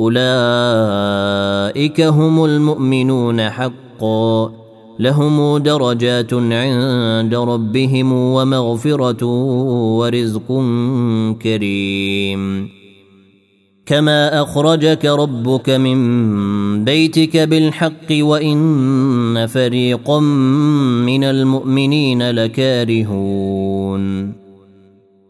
أولئك هم المؤمنون حقا. لهم درجات عند ربهم ومغفرة ورزق كريم. كما أخرجك ربك من بيتك بالحق وإن فريقا من المؤمنين لكارهون.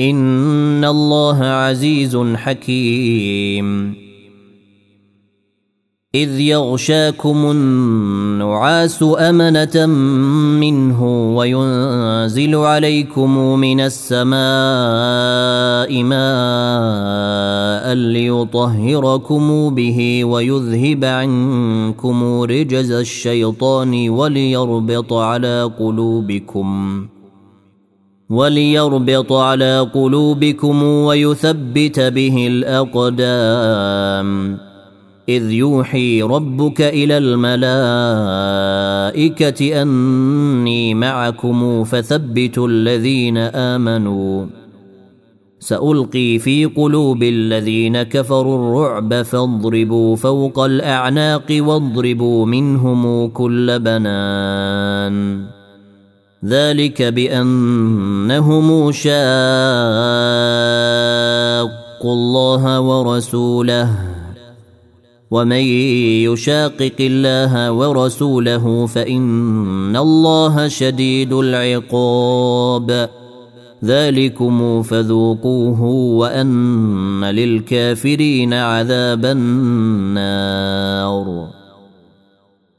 ان الله عزيز حكيم. اذ يغشاكم النعاس امنه منه وينزل عليكم من السماء ماء ليطهركم به ويذهب عنكم رجز الشيطان وليربط على قلوبكم وليربط على قلوبكم ويثبت به الأقدام. إذ يوحي ربك إلى الملائكة أني معكم فثبتوا الذين آمنوا. سألقي في قلوب الذين كفروا الرعب فاضربوا فوق الأعناق واضربوا منهم كل بنان. ذلك بأنهم شاقوا الله ورسوله. ومن يشاقق الله ورسوله فإن الله شديد العقاب. ذلكم فذوقوه وأن للكافرين عذاب النار.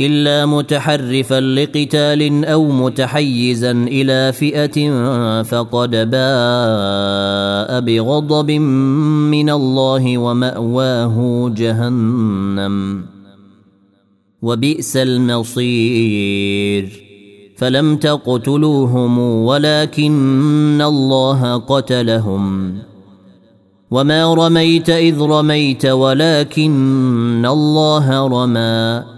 إلا متحرفا لقتال أو متحيزا إلى فئة فقد باء بغضب من الله ومأواه جهنم. وبئس المصير. فلم تقتلوهم ولكن الله قتلهم. وما رميت إذ رميت ولكن الله رمى.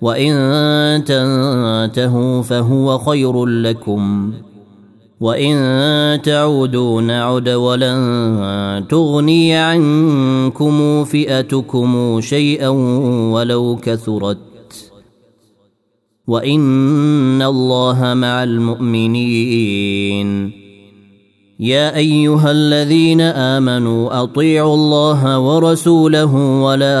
وإن تنتهوا فهو خير لكم. وإن تعودوا نعد ولن تغني عنكم فئتكم شيئا ولو كثرت. وإن الله مع المؤمنين. يا أيها الذين آمنوا أطيعوا الله ورسوله ولا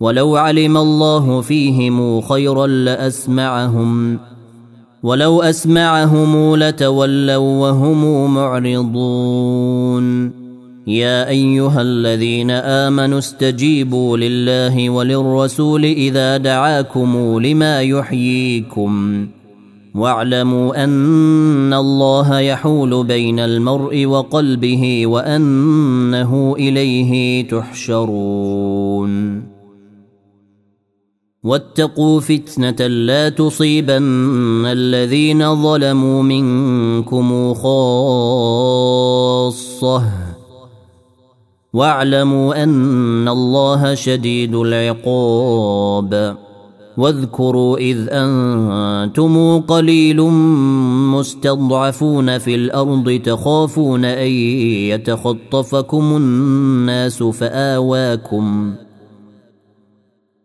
ولو علم الله فيهم خيرا لأسمعهم ولو أسمعهم لتولوا وهم معرضون. يا أيها الذين آمنوا استجيبوا لله وللرسول إذا دعاكم لما يحييكم واعلموا أن الله يحول بين المرء وقلبه وأنه إليه تحشرون. واتقوا فتنة لا تصيبن الذين ظلموا منكم خاصة. واعلموا أن الله شديد العقاب. واذكروا إذ أنتم قليل مستضعفون في الأرض تخافون أن يتخطفكم الناس فآواكم.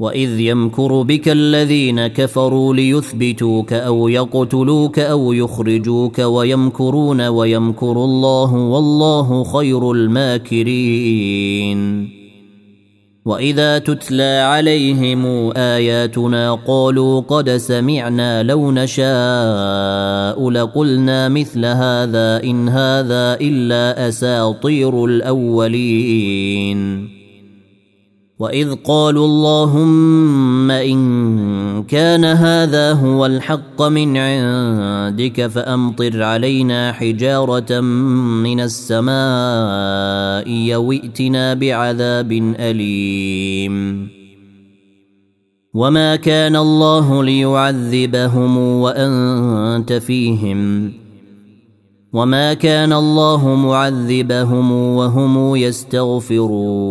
واذ يمكر بك الذين كفروا ليثبتوك أو يقتلوك أو يخرجوك ويمكرون ويمكر الله والله خير الماكرين. واذا تتلى عليهم اياتنا قالوا قد سمعنا لو نشاء لقلنا مثل هذا ان هذا الا اساطير الاولين. واذ قالوا اللهم ان كان هذا هو الحق من عندك فامطر علينا حجاره من السماء يوئتنا بعذاب اليم وما كان الله ليعذبهم وانت فيهم وما كان الله معذبهم وهم يستغفرون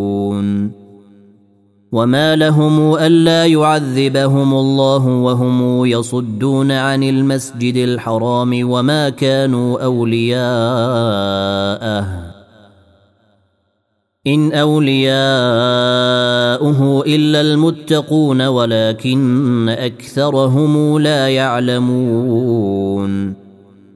وما لهم الا يعذبهم الله وهم يصدون عن المسجد الحرام وما كانوا اولياءه ان اولياؤه الا المتقون ولكن اكثرهم لا يعلمون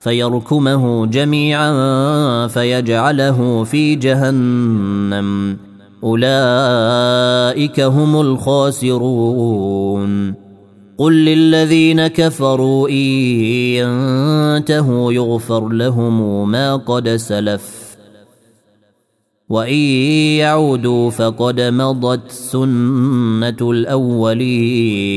فيركمه جميعا فيجعله في جهنم. أولئك هم الخاسرون. قل للذين كفروا إن ينتهوا يغفر لهم ما قد سلف. وإن يعودوا فقد مضت سنة الأولين.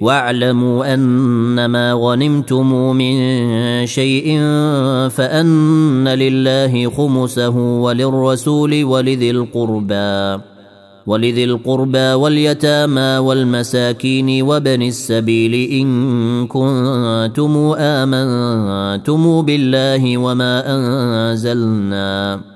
واعلموا أنما غنمتم من شيء فأن لله خمسه وللرسول ولذي القربى ولذي القربى واليتامى والمساكين وبن السبيل إن كنتم آمنتم بالله وما أنزلنا.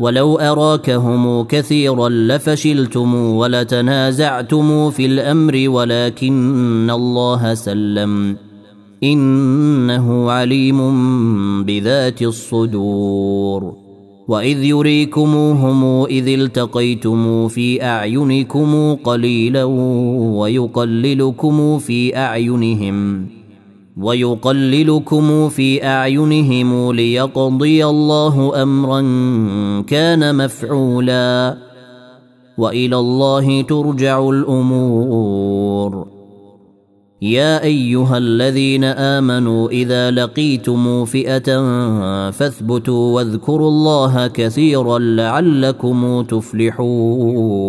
ولو أراكهم كثيرا لفشلتم ولتنازعتم في الأمر ولكن الله سلم. إنه عليم بذات الصدور. وإذ يريكموهم إذ التقيتم في أعينكم قليلا ويقللكم في أعينهم. ويقللكم في أعينهم ليقضي الله أمرا كان مفعولا. وإلى الله ترجع الأمور. يا أيها الذين آمنوا إذا لقيتم فئة فاثبتوا واذكروا الله كثيرا لعلكم تفلحون.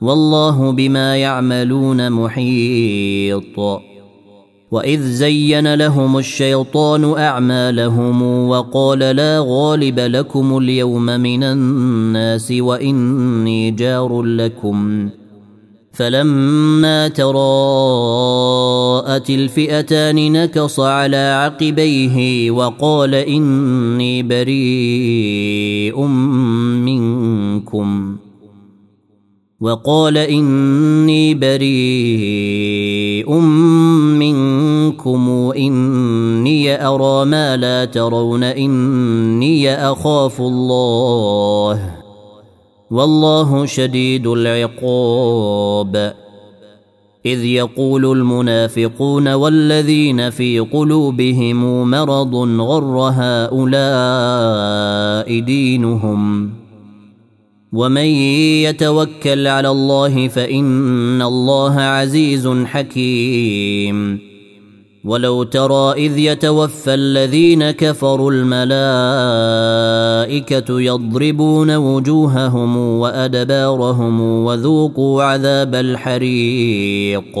والله بما يعملون محيط. وإذ زين لهم الشيطان أعمالهم وقال لا غالب لكم اليوم من الناس وإني جار لكم. فلما تراءت الفئتان نكص على عقبيه وقال إني بريء منكم. وقال إني بريء منكم إني أرى ما لا ترون إني أخاف الله. والله شديد العقاب. إذ يقول المنافقون والذين في قلوبهم مرض غر هؤلاء دينهم. ومن يتوكل على الله فان الله عزيز حكيم. ولو ترى اذ يتوفى الذين كفروا الملائكه يضربون وجوههم وادبارهم وذوقوا عذاب الحريق.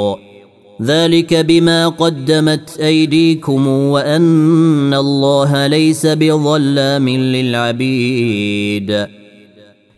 ذلك بما قدمت ايديكم وان الله ليس بظلام للعبيد.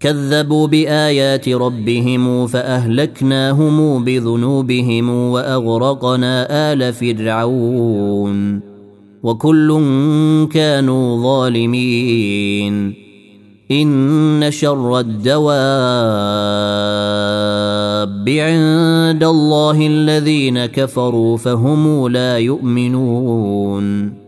كذبوا بآيات ربهم فأهلكناهم بذنوبهم وأغرقنا آل فرعون وكل كانوا ظالمين. إن شر الدواب عند الله الذين كفروا فهم لا يؤمنون.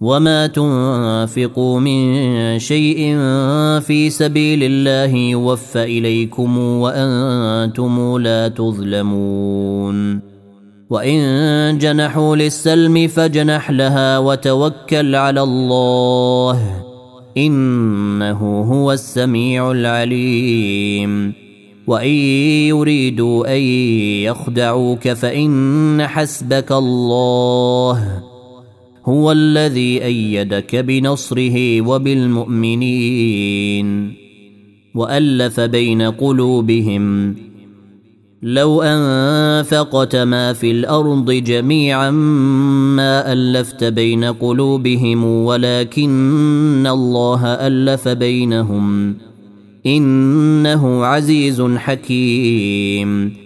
وما تنفقوا من شيء في سبيل الله يوفى اليكم وأنتم لا تظلمون. وان جنحوا للسلم فجنح لها وتوكل على الله انه هو السميع العليم. وان يريدوا ان يخدعوك فان حسبك الله هو الذي أيدك بنصره وبالمؤمنين وألف بين قلوبهم. لو أنفقت ما في الأرض جميعا ما ألفت بين قلوبهم ولكن الله ألف بينهم. إنه عزيز حكيم.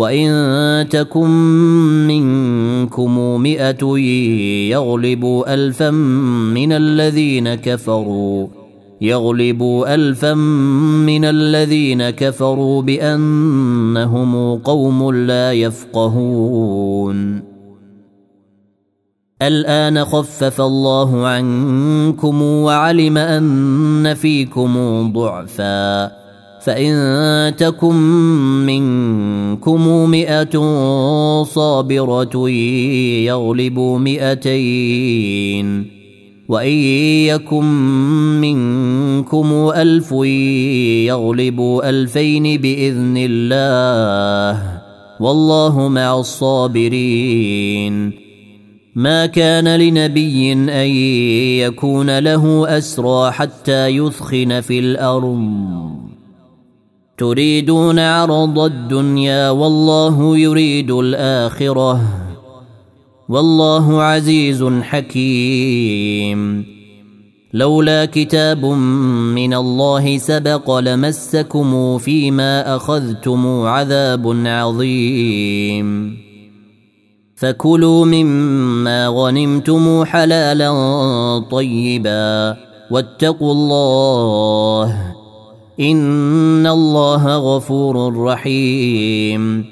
وإن تكن منكم مئة يغلبوا ألفا من الذين كفروا يغلبوا ألفا من الذين كفروا بأنهم قوم لا يفقهون. الآن خفف الله عنكم وعلم أن فيكم ضعفاً. فإن تكن منكم مئة صابرة يغلبوا مئتين وإن يكن منكم ألف يغلبوا ألفين بإذن الله والله مع الصابرين. ما كان لنبي أن يكون له أسرى حتى يثخن في الأرض. تريدون عرض الدنيا والله يريد الآخرة. والله عزيز حكيم. لولا كتاب من الله سبق لمسكم فيما أخذتم عذاب عظيم. فكلوا مما غنمتم حلالا طيبا واتقوا الله. ان الله غفور رحيم.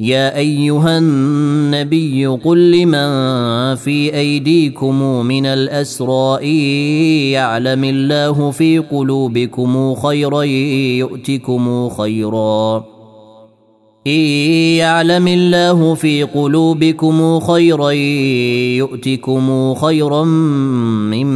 يا ايها النبي قل لمن في ايديكم من الاسرى يعلم الله في قلوبكم خيرا يؤتكم خيرا. إن يعلم الله في قلوبكم خيرا يؤتكم خيرا مما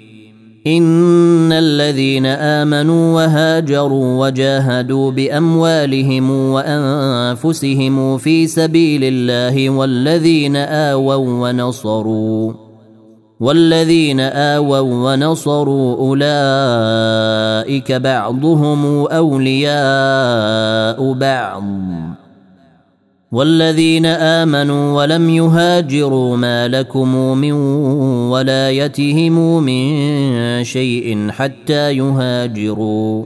ان الذين امنوا وهاجروا وجاهدوا باموالهم وانفسهم في سبيل الله والذين اووا ونصروا والذين اووا ونصروا اولئك بعضهم اولياء بعض والذين امنوا ولم يهاجروا ما لكم من ولايتهم من شيء حتى يهاجروا.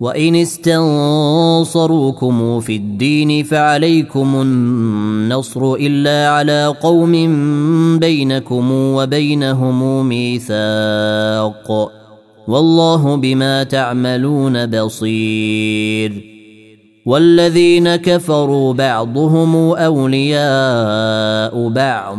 وإن استنصروكم في الدين فعليكم النصر إلا على قوم بينكم وبينهم ميثاق. والله بما تعملون بصير. والذين كفروا بعضهم أولياء بعض.